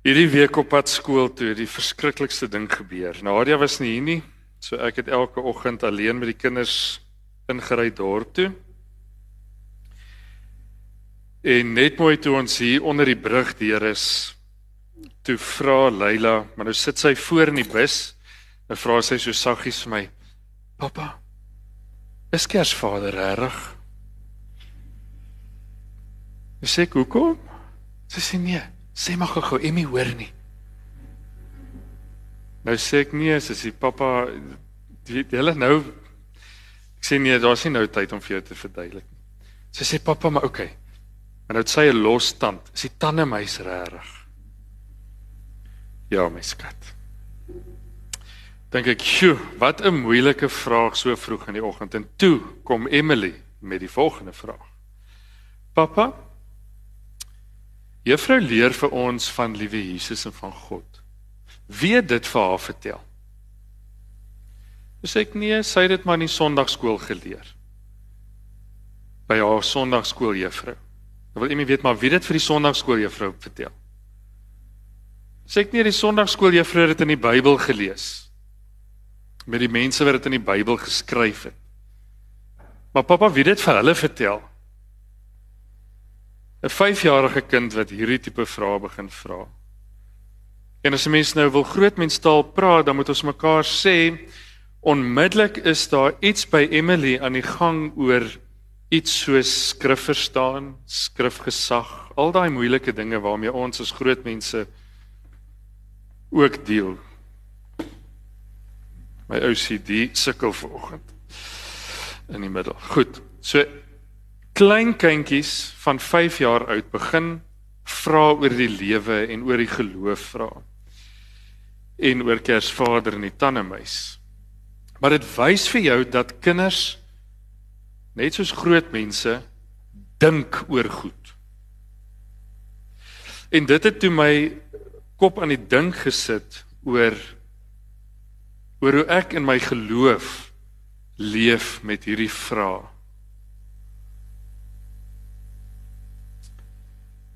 Hierdie week op pad skool toe, die verskriklikste ding gebeur. Nadia was nie hier nie, so ek het elke oggend alleen met die kinders ingery dorp toe. En net mooi toe ons hier onder die brug deur is, toe vra Leila, maar nou sit sy voor in die bus, en vra sy so saggies vir my: "Pappa, is Kersvader reg?" Ek sê: "Hoekom?" Sy sê: "Nee." Sê maar gou-gou, Emmy hoor nie. Nou sê ek nee, sy sê pappa, jy hulle nou ek sê nee, daar's nie nou tyd om vir jou te verduidelik nie. Sy sê pappa, maar oké. Okay. En nou het sy 'n los tand. Is die tande mys regtig? Ja, my skat. Dink ek, "Sjoe, wat 'n moeilike vraag so vroeg in die oggend." En toe kom Emily met die volgende vraag. Pappa, Juffrou leer vir ons van liewe Jesus en van God. Wie het dit vir haar vertel? Dis ek nee, sy het dit maar in die Sondagskool geleer. By haar Sondagskooljuffrou. Nou wil iemand weet maar wie dit vir die Sondagskooljuffrou vertel? Sê ek nie die Sondagskooljuffrou het dit in die Bybel gelees. Met die mense wat dit in die Bybel geskryf het. Maar pappa, wie het dit vir hulle vertel? 'n 5-jarige kind wat hierdie tipe vrae begin vra. En as 'n mens nou wil grootmenstaal praat, dan moet ons mekaar sê onmiddellik is daar iets by Emily aan die gang oor iets soos skrif verstaan, skrifgesag, al daai moeilike dinge waarmee ons as groot mense ook deel. My OCD sukkel vanoggend in die middel. Goed. So klein kindjies van 5 jaar oud begin vra oor die lewe en oor die geloof vra. En oor Kersvader en die tannemuis. Maar dit wys vir jou dat kinders net soos groot mense dink oor goed. En dit het toe my kop aan die dink gesit oor oor hoe ek in my geloof leef met hierdie vrae.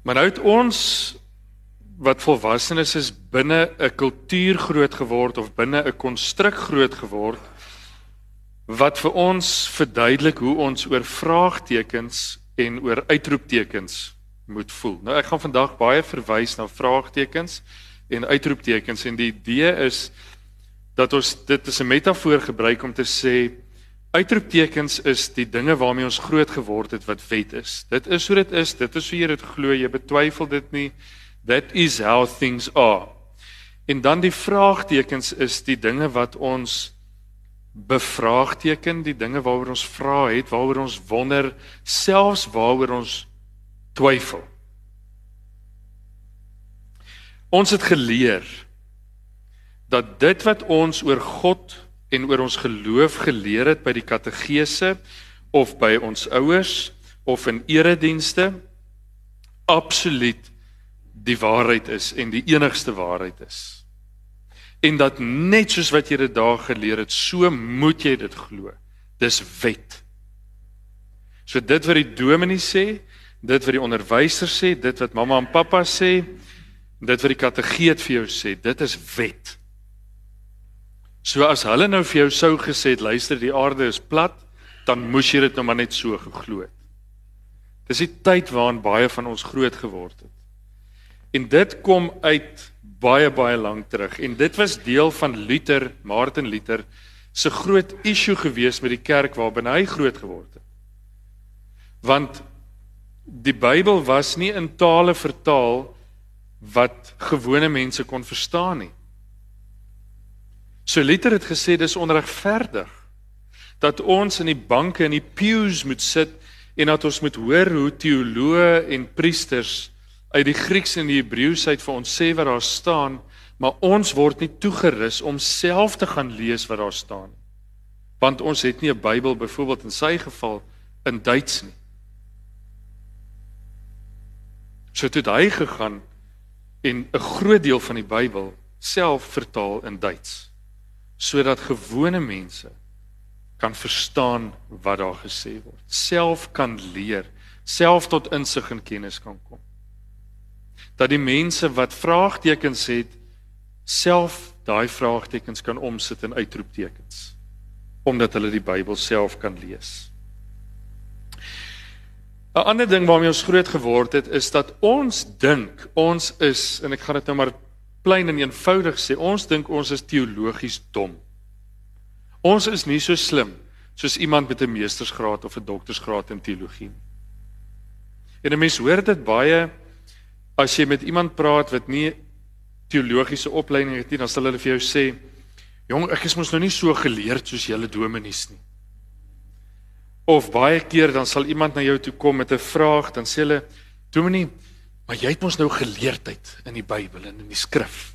Maar nou het ons wat volwassenes is binne 'n kultuur groot geword of binne 'n konstruk groot geword wat vir ons verduidelik hoe ons oor vraagtekens en oor uitroeptekens moet voel. Nou ek gaan vandag baie verwys na vraagtekens en uitroeptekens en die idee is dat ons dit as 'n metafoor gebruik om te sê Uitroeptekens is die dinge waarmee ons groot geword het wat wet is. Dit is hoe dit is, dit is hoe jy dit glo, jy betwyfel dit nie. That is how things are. En dan die vraagtekens is die dinge wat ons bevraagteken, die dinge waaroor ons vra het, waaroor ons wonder, selfs waaroor ons twyfel. Ons het geleer dat dit wat ons oor God en oor ons geloof geleer het by die kategese of by ons ouers of in eredienste absoluut die waarheid is en die enigste waarheid is. En dat net soos wat jy dit daar geleer het, so moet jy dit glo. Dis wet. So dit wat die dominee sê, dit wat die onderwyser sê, dit wat mamma en pappa sê, dit wat die kategeet vir jou sê, dit is wet. So as hulle nou vir jou sou gesê het luister die aarde is plat, dan moes jy dit nou maar net so geglo het. Dis die tyd waarin baie van ons groot geword het. En dit kom uit baie baie lank terug en dit was deel van Luther, Martin Luther se groot issue gewees met die kerk waarbinne hy groot geword het. Want die Bybel was nie in tale vertaal wat gewone mense kon verstaan nie. So Luther het gesê dis onregverdig dat ons in die banke en die pews moet sit en dat ons moet hoor hoe teoloë en priesters uit die Grieks en die Hebreëus uit vir ons sê wat daar staan, maar ons word nie toegerus om self te gaan lees wat daar staan nie. Want ons het nie 'n Bybel byvoorbeeld in sy geval in Duits nie. So het hy gegaan en 'n groot deel van die Bybel self vertaal in Duits sodat gewone mense kan verstaan wat daar gesê word, self kan leer, self tot insig en kennis kan kom. dat die mense wat vraagtekens het self daai vraagtekens kan omsit in uitroeptekens omdat hulle die Bybel self kan lees. 'n Ander ding waarmee ons groot geword het is dat ons dink ons is en ek gaan dit nou maar plain en eenvoudig sê, ons dink ons is teologies dom. Ons is nie so slim soos iemand met 'n meestersgraad of 'n doktorsgraad in teologie nie. En 'n mens hoor dit baie as jy met iemand praat wat nie teologiese opleiding het nie, dan sal hulle vir jou sê, "Jong, ek is mos nou nie so geleerd soos julle dominees nie." Of baie keer dan sal iemand na jou toe kom met 'n vraag, dan sê hulle, "Dominee, maar jy het mos nou geleerdheid in die Bybel en in die skrif."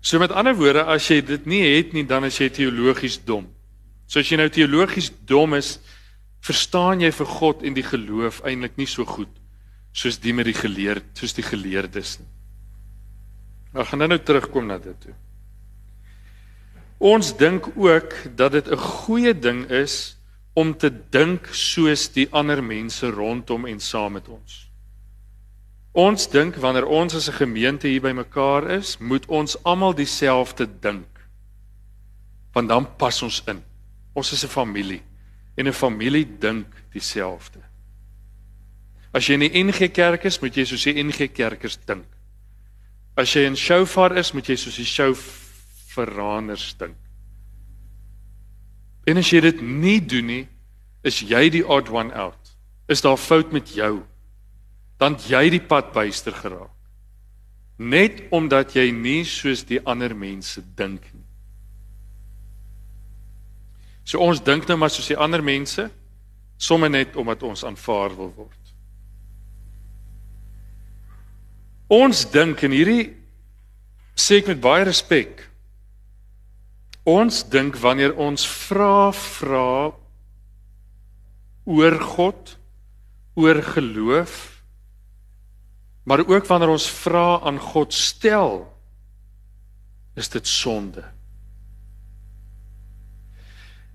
So met ander woorde, as jy dit nie het nie, dan is jy teologies dom. So as jy nou teologies dom is, verstaan jy vir God en die geloof eintlik nie so goed soos die met die geleerd, soos die geleerdes nie. Ek gaan nou terugkom na dit toe. Ons dink ook dat dit 'n goeie ding is om te dink soos die ander mense rondom en saam met ons. Ons dink wanneer ons as 'n gemeente hier bymekaar is, moet ons almal dieselfde dink. Want dan pas ons in. Ons is 'n familie en 'n familie dink dieselfde. As jy in die NG Kerk is, moet jy soos die NG Kerkers dink. As jy in Shofar is, moet jy soos die Shofaraners dink. En as jy dit nie doen nie, is jy die odd one out. Is daar fout met jou? Dan jy die pad byster geraak. Net omdat jy nie soos die ander mense dink nie. So ons dink nou maar soos die ander mense, sommer net omdat ons aanvaar wil word. Ons dink en hierdie sê ek met baie respek. Ons dink wanneer ons vra vra oor God, oor geloof, maar ook wanneer ons vra aan God stel, is dit sonde.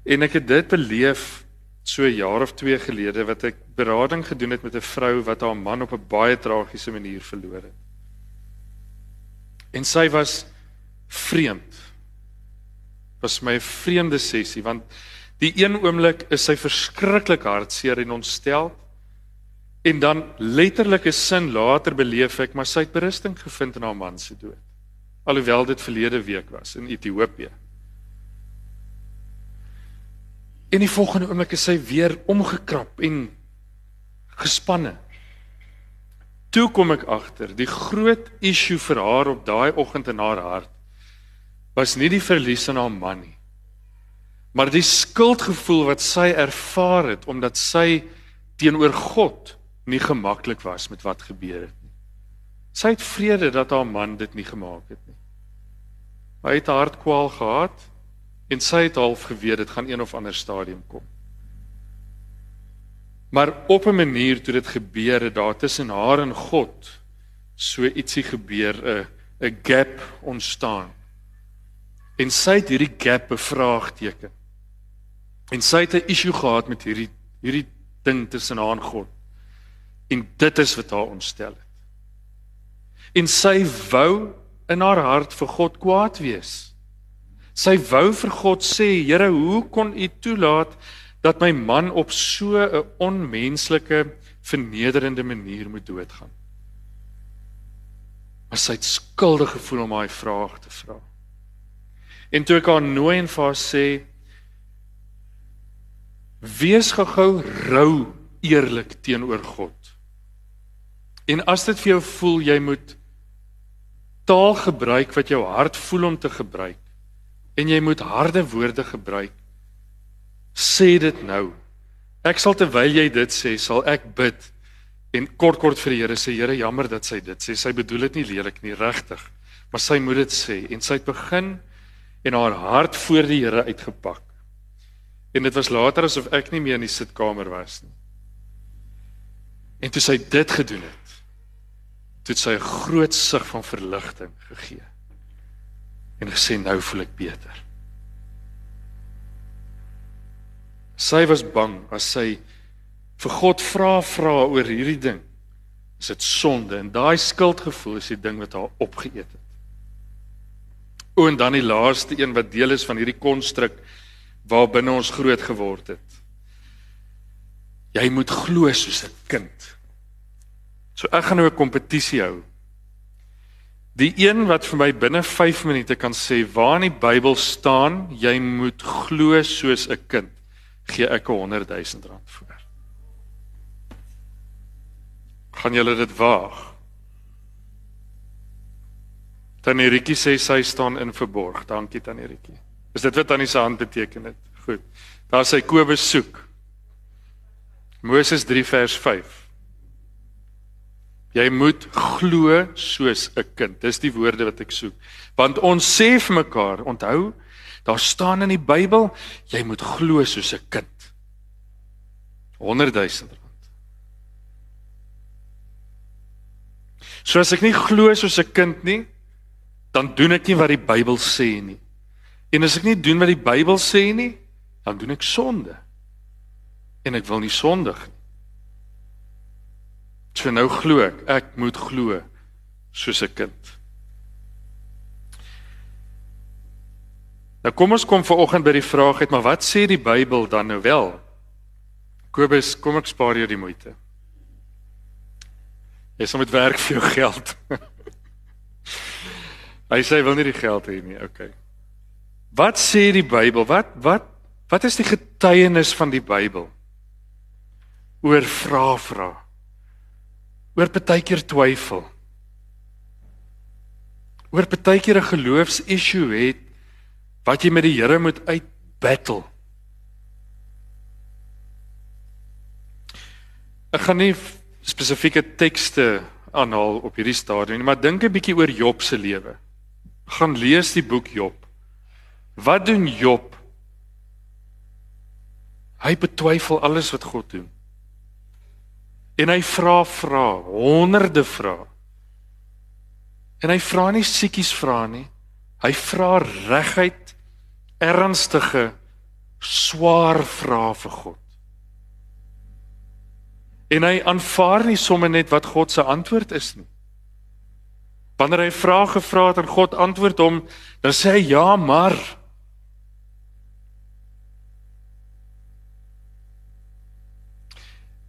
En ek het dit beleef so 'n jaar of 2 gelede wat ek berading gedoen het met 'n vrou wat haar man op 'n baie tragiese manier verloor het. En sy was vreemd. Was my 'n vreemde sessie want die een oomblik is sy verskriklik hartseer en ontstel en dan letterlike sin later beleef ek maar sy het berusting gevind in haar man se dood. Alhoewel dit verlede week was in Ethiopië. En die volgende oomblik is sy weer omgekrap en gespanne. Toe kom ek agter, die groot issue vir haar op daai oggend in haar hart was nie die verlies aan haar man nie. Maar die skuldgevoel wat sy ervaar het omdat sy teenoor God nie gemaklik was met wat gebeur het nie. Sy het vrede dat haar man dit nie gemaak het nie. Hy het hartkwaal gehad en sy het half geweet dit gaan een of ander stadium kom. Maar op 'n manier toe dit gebeur het daar tussen haar en God so ietsie gebeur 'n 'n gap ontstaan. En sy het hierdie gap bevraagteken. En sy het 'n issue gehad met hierdie hierdie ding tussen haar en God. En dit is wat haar ontstel het. En sy wou in haar hart vir God kwaad wees. Sy wou vir God sê, Here, hoe kon U toelaat dat my man op so 'n onmenslike vernederende manier moet doodgaan. Maar sy het skuldig gevoel om haar vraag te vra. En toe ek haar nooi en vir haar sê wees gehou rou eerlik teenoor God. En as dit vir jou voel jy moet taal gebruik wat jou hart voel om te gebruik en jy moet harde woorde gebruik sê dit nou. Ek sal terwyl jy dit sê, sal ek bid en kort kort vir die Here sê, Here, jammer dat sy dit sê. Sy bedoel dit nie lelik nie, regtig. Maar sy moet dit sê en sy het begin en haar hart voor die Here uitgepak. En dit was later asof ek nie meer in die sitkamer was nie. En toe sy dit gedoen het, toe sy 'n groot sug van verligting gegee. En gesê nou voel ek beter. Sy was bang as sy vir God vra vra oor hierdie ding is dit sonde en daai skuldgevoel is die ding wat haar opgeëet het. O en dan die laaste een wat deel is van hierdie konstruk waarbinne ons groot geword het. Jy moet glo soos 'n kind. So ek gaan nou 'n kompetisie hou. Die een wat vir my binne 5 minute kan sê waar in die Bybel staan jy moet glo soos 'n kind, gee ek 'n 100 000 rand voor. Gaan julle dit waag? Tannie Rietjie sê sy staan in verborg. Dankie Tannie Rietjie. Is dit wat Tannie se hand beteken het? Goed. Daar sê Kobus soek. Moses 3 vers 5. Jy moet glo soos 'n kind. Dis die woorde wat ek soek. Want ons sê vir mekaar, onthou, daar staan in die Bybel, jy moet glo soos 'n kind. 100 000 rand. So as ek nie glo soos 'n kind nie, dan doen ek nie wat die Bybel sê nie. En as ek nie doen wat die Bybel sê nie, dan doen ek sonde. En ek wil nie sondig nie. So nou glo ek, ek moet glo soos 'n kind. Nou kom ons kom vanoggend by die vraag uit, maar wat sê die Bybel dan nou wel? Kobus, kom ek spaar jou die moeite. Jy sal met werk vir jou geld. Hy sê hy wil nie die geld hê nie. Okay. Wat sê die Bybel? Wat wat wat is die getuienis van die Bybel? Oor vra vra. Oor partykeer twyfel. Oor partykeer 'n geloofs-issue het wat jy met die Here moet uit battle. Ek gaan nie spesifieke tekste aanhaal op hierdie stadium nie, maar dink 'n bietjie oor Job se lewe gaan lees die boek Job. Wat doen Job? Hy betwyfel alles wat God doen. En hy vra vra, honderde vra. En hy vra nie siekies vra nie. Hy vra reguit ernstige swaar vrae vir God. En hy aanvaar nie sommer net wat God se antwoord is nie. Wanneer hy vrae gevra het en God antwoord hom, dan sê hy ja, maar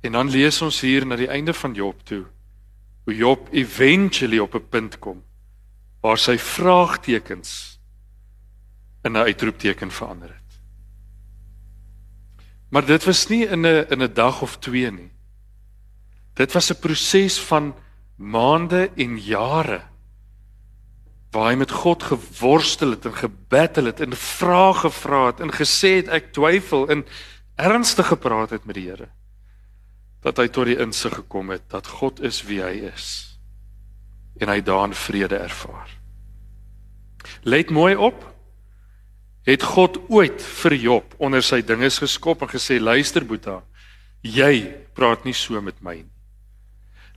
En dan lees ons hier na die einde van Job toe hoe Job eventually op 'n punt kom waar sy vraagtekens in 'n uitroepteken verander het. Maar dit was nie in 'n in 'n dag of twee nie. Dit was 'n proses van maande en jare waar hy met God geworstel het en gebattle het en vrae gevra het en gesê het ek twyfel en ernstig gepraat het met die Here dat hy tot die insig gekom het dat God is wie hy is en hy daarin vrede ervaar. Let mooi op. Het God ooit vir Job onder sy dinges geskop en gesê luister Boeta, jy praat nie so met my nie.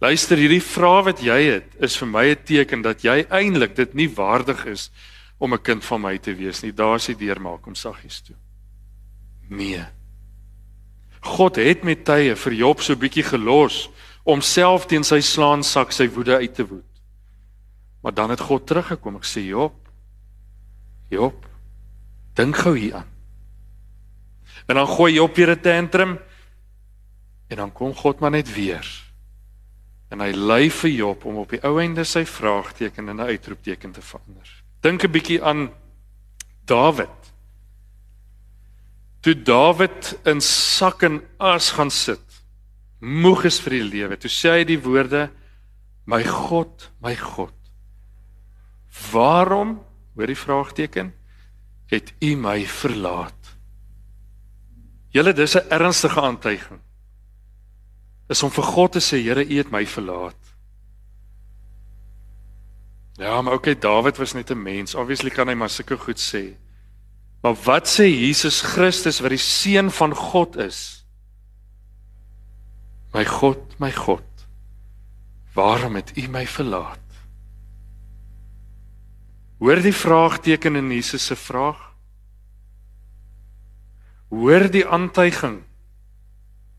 Luister, hierdie vraag wat jy het is vir my 'n teken dat jy eintlik dit nie waardig is om 'n kind van my te wees nie. Daar's die deur maak om saggies toe. Nee. God het met tye vir Job so bietjie gelos om self teen sy slaansak sy woede uit te woed. Maar dan het God teruggekom. Ek sê Job, Job, dink gou hieraan. En dan gooi Job weer 'n tantrum en dan kom God maar net weer en hy lei vir Job om op die ou einde sy vraagteken in 'n uitroepteken te verander. Dink 'n bietjie aan Dawid. Toe Dawid in sak en as gaan sit, moeg is vir die lewe. Toe sê hy die woorde: "My God, my God, waarom?" Hoor die vraagteken, "het U my verlaat?" Julle dis 'n ernstige aantuiging is om vir God te sê Here U het my verlaat. Ja, maar okay, Dawid was net 'n mens. Obviously kan hy maar sulke goed sê. Maar wat sê Jesus Christus wat die seun van God is? My God, my God. Waarom het U my verlaat? Hoor die vraagteken in Jesus se vraag. Hoor die aantuiging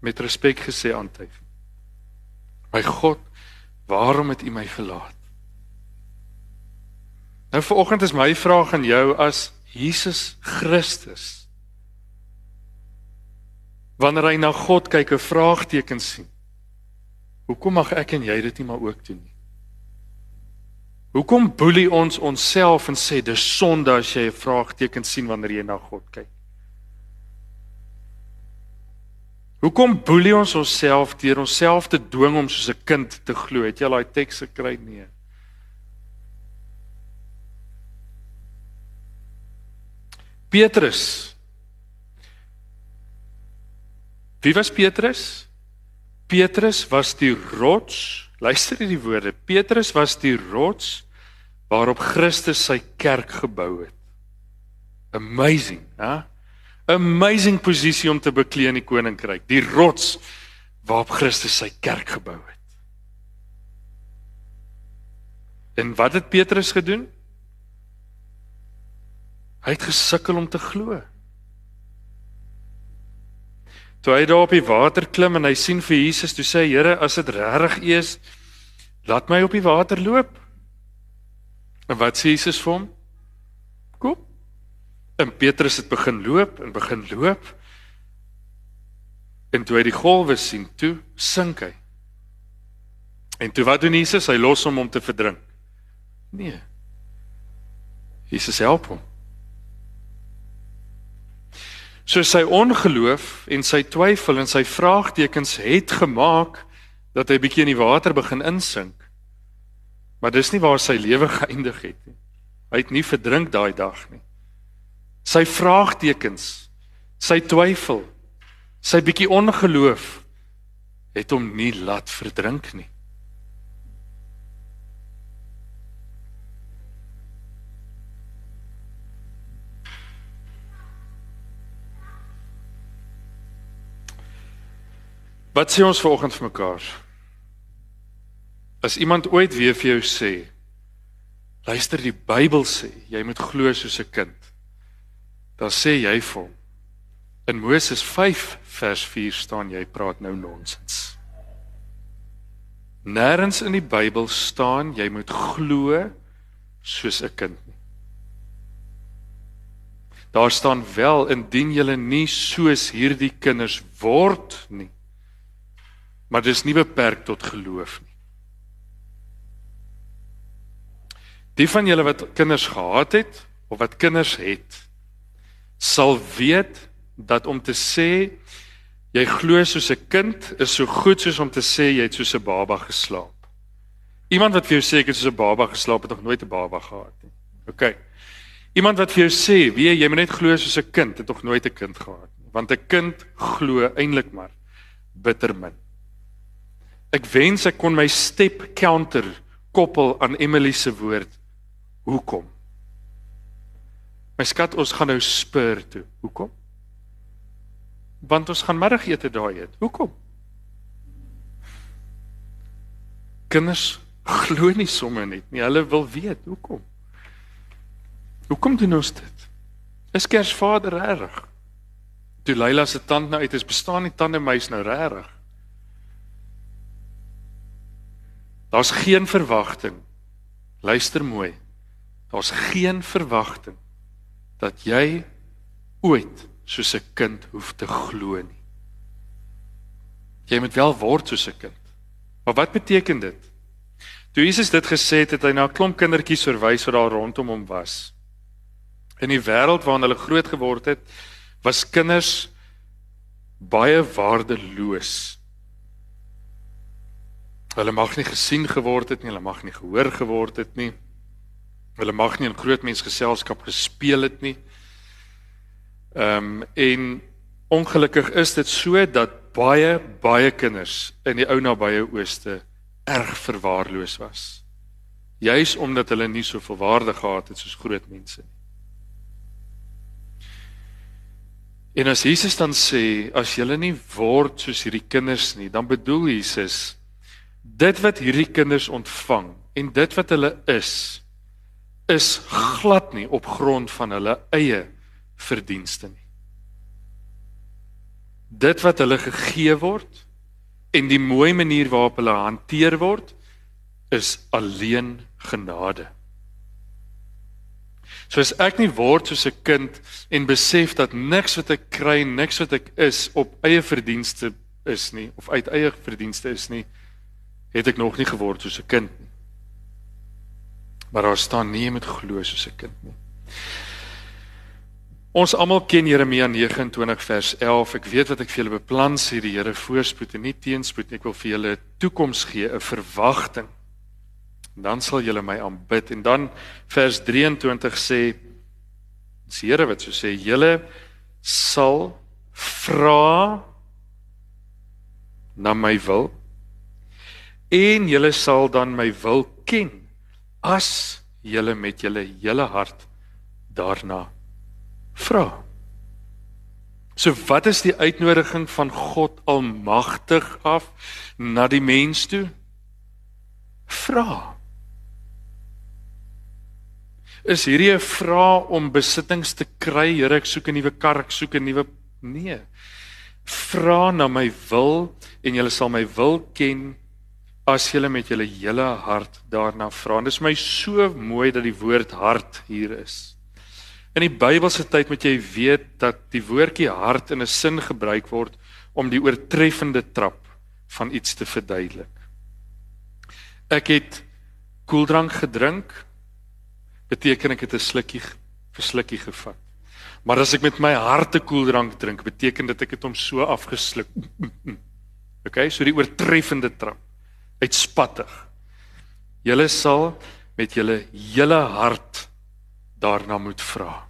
met respek gesê aantuig. My God, Waarom het U my verlaat? Nou vanoggend is my vraag aan jou as Jesus Christus. Wanneer hy na God kyk, 'n vraagteken sien. Hoekom mag ek en jy dit nie maar ook doen nie? Hoekom boelie ons onsself en sê dis sonde as jy 'n vraagteken sien wanneer jy na God kyk? Hoekom boelie ons onsself deur onsself te dwing om soos 'n kind te glo? Het jy al daai teks gekry nie? Petrus. Wie was Petrus? Petrus was die rots. Luister hierdie woorde. Petrus was die rots waarop Christus sy kerk gebou het. Amazing, hè? Amazing posisie om te beklee in die koninkryk. Die rots waarop Christus sy kerk gebou het. En wat het Petrus gedoen? Hy het gesukkel om te glo. Toe hy daar op die water klim en hy sien vir Jesus, toe sê hy: "Here, as dit regtig U is, laat my op die water loop." En wat sê Jesus vir hom? En Petrus het begin loop en begin loop. En toe hy die golwe sien, toe sink hy. En toe wat doen Jesus? Hy los hom om te verdrink. Nee. Jesus help hom. So sy ongeloof en sy twyfel en sy vraagtekens het gemaak dat hy bietjie in die water begin insink. Maar dis nie waar sy lewe geëindig het nie. Hy het nie verdrink daai dag nie. Sy vraagtekens, sy twyfel, sy bietjie ongeloof het hom nie laat verdrink nie. Wat sê ons vanoggend vir mekaar? As iemand ooit weer vir jou sê, luister die Bybel sê, jy moet glo soos 'n kind. Dan sê jy vir hom in Moses 5 vers 4 staan jy praat nou nonsens. Nêrens in die Bybel staan jy moet glo soos 'n kind nie. Daar staan wel indien jy nie soos hierdie kinders word nie. Maar dis nie beperk tot geloof nie. Die van julle wat kinders gehad het of wat kinders het, sal weet dat om te sê jy glo soos 'n kind is so goed soos om te sê jy het soos 'n baba geslaap. Iemand wat vir jou sê ek het soos 'n baba geslaap het nog nooit 'n baba gehad nie. OK. Iemand wat vir jou sê, "Wie jy moet net glo soos 'n kind," het nog nooit 'n kind gehad nie, want 'n kind glo eintlik maar bitter min. Ek wens ek kon my step counter koppel aan Emily se woord. Hoekom? My skat, ons gaan nou spur toe. Hoekom? Want ons gaan middagete daai eet. Hoekom? Kinders glo nie sommer net nie. Hulle wil weet hoekom. Hoekom doen ons dit? Is Kersvader reg? Toe Leila se tand nou uit is, bestaan die tandemuis nou reg? Daar's geen verwagting. Luister mooi. Daar's geen verwagting dat jy ooit soos 'n kind hoef te glo nie. Jy moet wel word soos 'n kind. Maar wat beteken dit? Toe Jesus dit gesê het, het hy na 'n klomp kindertjies verwys wat daar rondom hom was. In die wêreld waarin hulle groot geword het, was kinders baie waardeloos. Hulle mag nie gesien geword het nie, hulle mag nie gehoor geword het nie. Hulle mag nie in groot mensgeselskap gespeel het nie. Ehm um, en ongelukkig is dit so dat baie baie kinders in die ou nabye ooste erg verwaarloos was. Juis omdat hulle nie soveel waarde gehad het soos groot mense nie. En as Jesus dan sê as julle nie word soos hierdie kinders nie, dan bedoel Jesus dit wat hierdie kinders ontvang en dit wat hulle is is glad nie op grond van hulle eie verdienste nie. Dit wat hulle gegee word en die mooi manier waarop hulle hanteer word is alleen genade. So as ek nie word soos 'n kind en besef dat niks wat ek kry, niks wat ek is op eie verdienste is nie of uit eie verdienste is nie, het ek nog nie geword soos 'n kind nie. Maar daar staan nie met glo soos 'n kind nie. Ons almal ken Jeremia 29 vers 11. Ek weet wat ek vir julle beplan sê die Here voorspoed en nie teenspoed nie. Ek wil vir julle 'n toekoms gee, 'n verwagting. Dan sal julle my aanbid en dan vers 23 sê die Here wat so sê julle sal vra na my wil en julle sal dan my wil ken as julle met julle hele hart daarna vra. So wat is die uitnodiging van God almagtig af na die mens toe? Vra. Is hierdie 'n vraag om besittings te kry? Here, ek soek 'n nuwe kar, ek soek 'n nuwe nee. Vra na my wil en jy sal my wil ken as jy met jou hele hart daarna vra. Dit is my so mooi dat die woord hart hier is. In die Bybelse tyd moet jy weet dat die woordjie hart in 'n sin gebruik word om die oortreffende trap van iets te verduidelik. Ek het koeldrank gedrink beteken ek het 'n slukkie verslukkie gevat. Maar as ek met my hart 'n koeldrank drink, beteken dit ek het hom so afgesluk. OK, so die oortreffende trap. Uitspattig. Julle sal met julle hele hart daarna moet vra.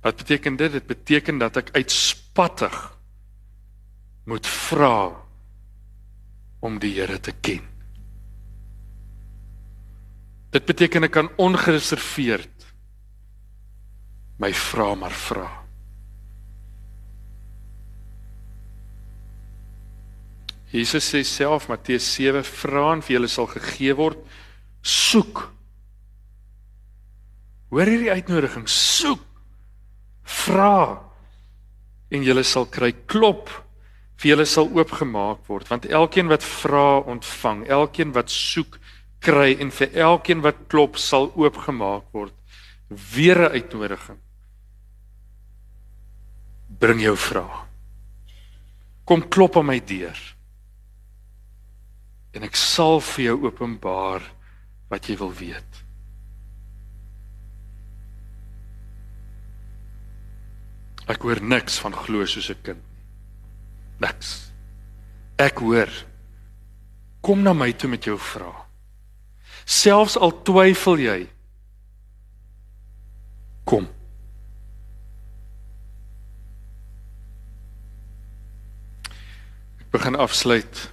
Wat beteken dit? Dit beteken dat ek uitspattig moet vra om die Here te ken. Dit beteken ek kan ongereserveerd my vra maar vra. Jesus sê self Matteus 7 vra en vir julle sal gegee word. Soek. Hoor hierdie uitnodiging. Soek. Vra. En julle sal kry klop. Vir julle sal oopgemaak word. Want elkeen wat vra ontvang. Elkeen wat soek kry. En vir elkeen wat klop sal oopgemaak word. Weer 'n uitnodiging. Bring jou vrae kom klop aan my deur en ek sal vir jou openbaar wat jy wil weet Ek hoor niks van glo soos 'n kind. Niks. Ek hoor kom na my toe met jou vrae. Selfs al twyfel jy. Kom. Ek begin afsluit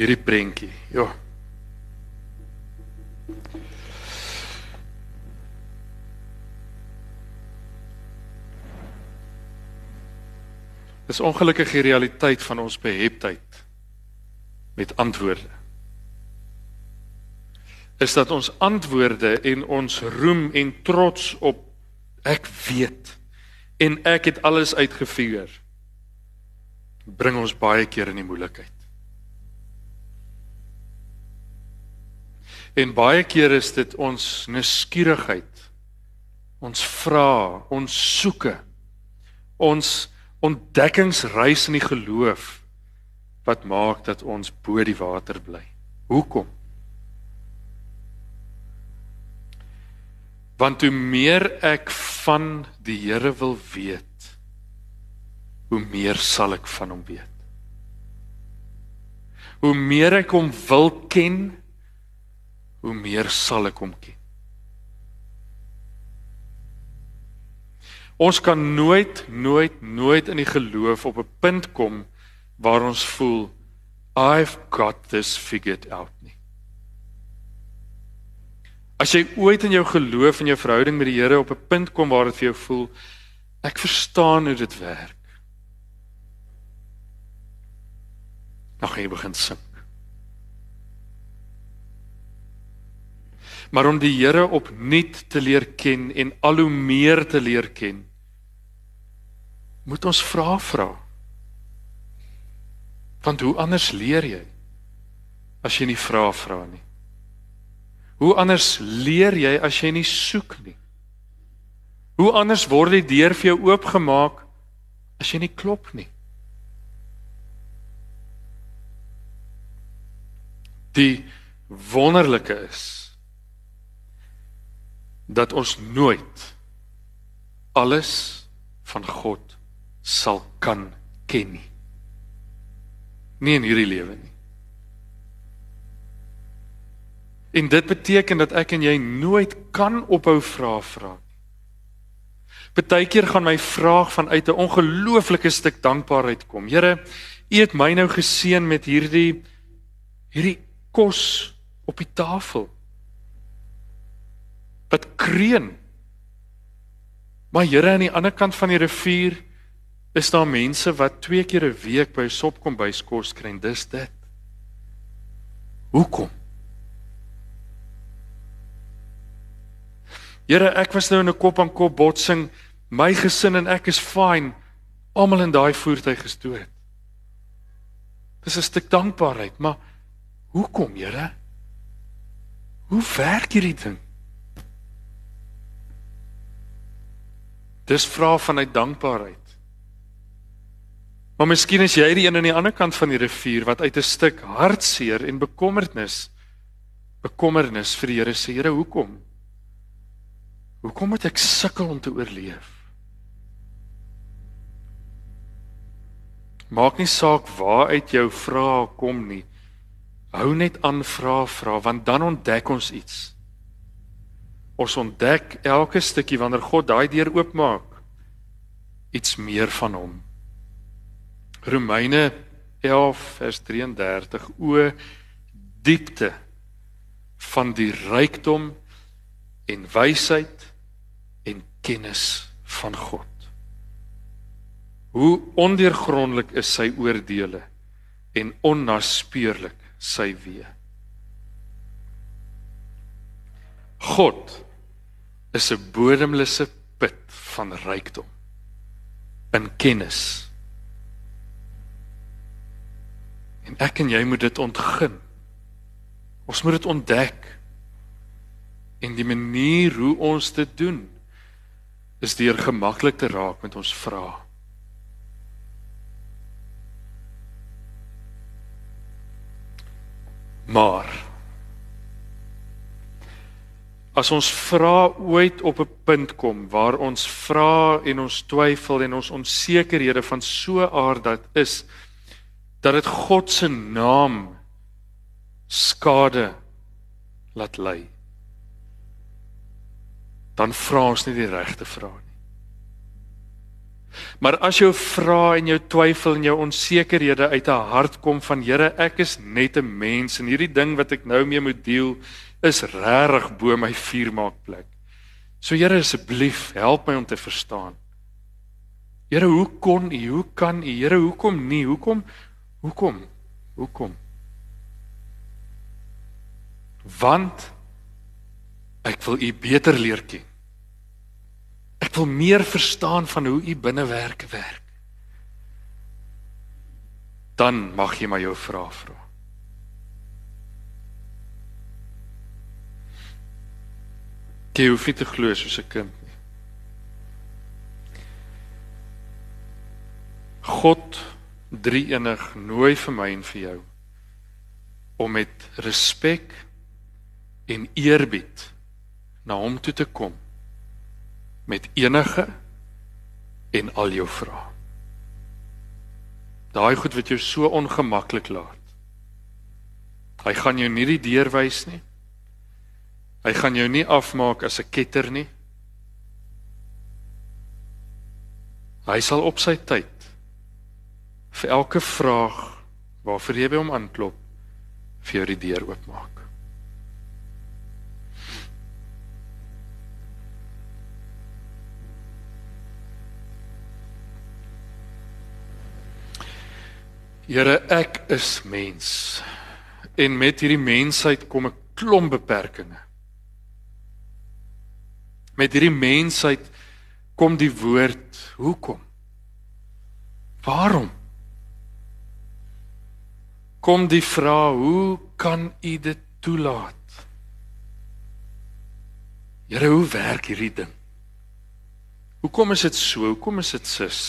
hierdie prentjie. Ja. Dis ongelukkige realiteit van ons beheptheid met antwoorde. Is dat ons antwoorde en ons roem en trots op ek weet en ek het alles uitgefigure bring ons baie keer in die moeilikheid. En baie keer is dit ons nuuskierigheid. Ons vra, ons soeke. Ons ontdekkingsreis in die geloof wat maak dat ons bo die water bly. Hoekom? Want hoe meer ek van die Here wil weet, hoe meer sal ek van hom weet. Hoe meer ek hom wil ken, hoe meer sal ek hom ken. Ons kan nooit nooit nooit in die geloof op 'n punt kom waar ons voel I've got this figured out nie. As jy ooit in jou geloof en jou verhouding met die Here op 'n punt kom waar dit vir jou voel ek verstaan hoe dit werk. Dan gaan jy begin sink. Maar om die Here opnuut te leer ken en al hoe meer te leer ken moet ons vra vra. Want hoe anders leer jy? as jy nie vra vra nie? Hoe anders leer jy as jy nie soek nie? Hoe anders word die deur vir jou oopgemaak as jy nie klop nie? Die wonderlike is dat ons nooit alles van God sal kan ken nie. Nie in hierdie lewe nie. En dit beteken dat ek en jy nooit kan ophou vra vra. Partykeer gaan my vraag vanuit 'n ongelooflike stuk dankbaarheid kom. Here, U het my nou geseën met hierdie hierdie kos op die tafel. Wat kreun. Maar Here aan die ander kant van die rivier is daar mense wat twee keer 'n week by sop kom bys kos kry en dis dit. Hoekom? Here, ek was nou in 'n kop aan kop botsing. My gesin en ek is fine. Almal in daai voertuig dood. Dis 'n stuk dankbaarheid, maar hoekom, Here? Hoe werk hierdie ding? Dis vra vanuit dankbaarheid. Maar miskien is jy die een aan die ander kant van die rivier wat uit 'n stuk hartseer en bekommernis bekommernis vir die Here sê, Here, hoekom? Hoekom moet ek sukkel om te oorleef? Maak nie saak waar uit jou vrae kom nie. Hou net aan vra vra want dan ontdek ons iets. Ons ontdek elke stukkie wanneer God daai deur oopmaak iets meer van hom. Romeine 11 vers 33 o diepte van die rykdom en wysheid en kennis van God. Hoe ondeurgrondelik is sy oordeele en onnaspeurlik sy weë. God is 'n bodemlose put van rykdom in kennis. En ek en jy moet dit ontgin. Ons moet dit ontdek. En die manier hoe ons dit doen is deur gemaklik te raak met ons vrae. Maar as ons vra ooit op 'n punt kom waar ons vra en ons twyfel en ons onsekerhede van so aard dat is dat dit God se naam skade laat lei dan vra ons nie die regte vrae nie. Maar as jou vrae en jou twyfel en jou onsekerhede uit 'n hart kom van Here, ek is net 'n mens en hierdie ding wat ek nou mee moet deel is regtig bo my vuurmaakplek. So Here asseblief, help my om te verstaan. Here, hoe kon U? Hoe kan U? Here, hoekom nie? Hoekom? Hoekom? Hoekom? Want ek wil U beter leer ken. Ek wil meer verstaan van hoe u binnewerke werk. Dan mag jy my jou vrae vra. Jy hoef nie te glo soos 'n kind nie. God drie-enig nooi vir my en vir jou om met respek en eerbied na hom toe te kom met enige en al jou vrae. Daai goed wat jou so ongemaklik laat. Hy gaan jou nie die deur wys nie. Hy gaan jou nie afmaak as 'n ketter nie. Hy sal op sy tyd vir elke vraag waarvoor jy by hom aanklop vir jou die deur oopmaak. Here, ek is mens. En met hierdie mensheid kom 'n klomp beperkings. Met hierdie mensheid kom die woord hoekom? Waarom? kom die vraag, hoe kan U dit toelaat? Here, hoe werk hierdie ding? Hoekom is dit so? Hoekom is dit sis?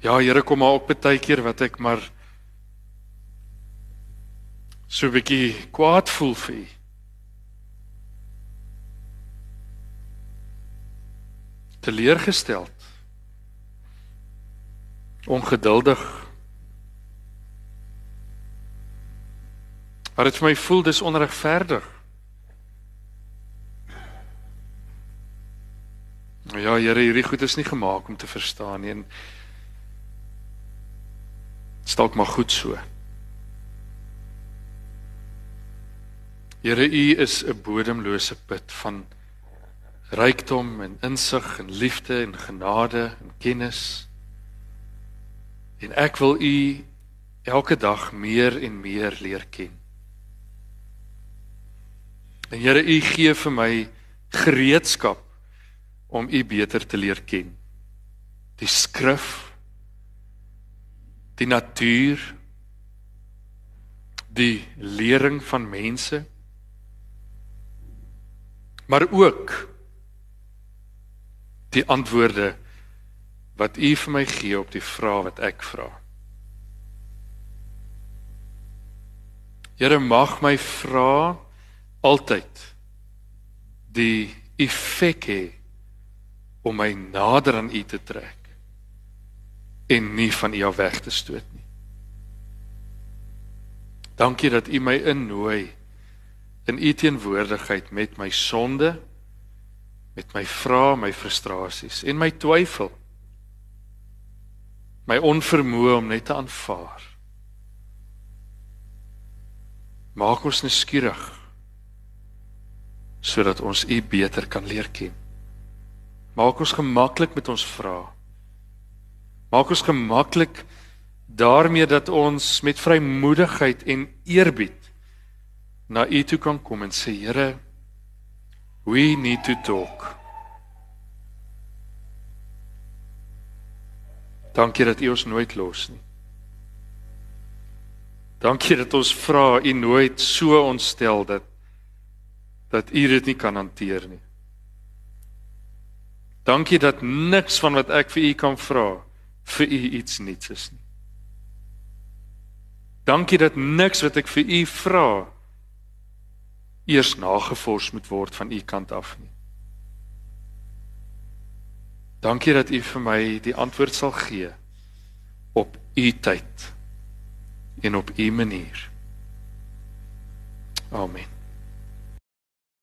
Ja, Here, kom maar op baie keer wat ek maar so 'n bietjie kwaad voel vir U. Teleurgesteld. Ongeduldig. Maar dit vir my voel dis onregverdig. Ja, Here, hierdie goed is nie gemaak om te verstaan nie en stalk maar goed so. Here, U is 'n bodemlose put van rykdom en insig en liefde en genade en kennis. En ek wil U elke dag meer en meer leer ken. En Here, U gee vir my gereedskap om U beter te leer ken. Die skrif, die natuur, die lering van mense, maar ook die antwoorde wat U vir my gee op die vrae wat ek vra. Here mag my vrae altyd die effek hê om my nader aan U te trek en nie van U af weg te stoot nie. Dankie dat U my innooi in U teenwoordigheid met my sonde, met my vrae, my frustrasies en my twyfel. My onvermoë om net te aanvaar. Maak ons nuuskierig sodat ons U beter kan leer ken. Maak ons gemaklik met ons vrae. Maak ons gemaklik daarmee dat ons met vrymoedigheid en eerbied na U toe kan kom en sê Here, we need to talk. Dankie dat U ons nooit los nie. Dankie dat ons vra U nooit so ontstel dat dat U dit nie kan hanteer nie. Dankie dat niks van wat ek vir U kan vra vir U iets niets is nie. Dankie dat niks wat ek vir U vra eers nagevors moet word van U kant af nie. Dankie dat U vir my die antwoord sal gee op U tyd en op U manier. Amen.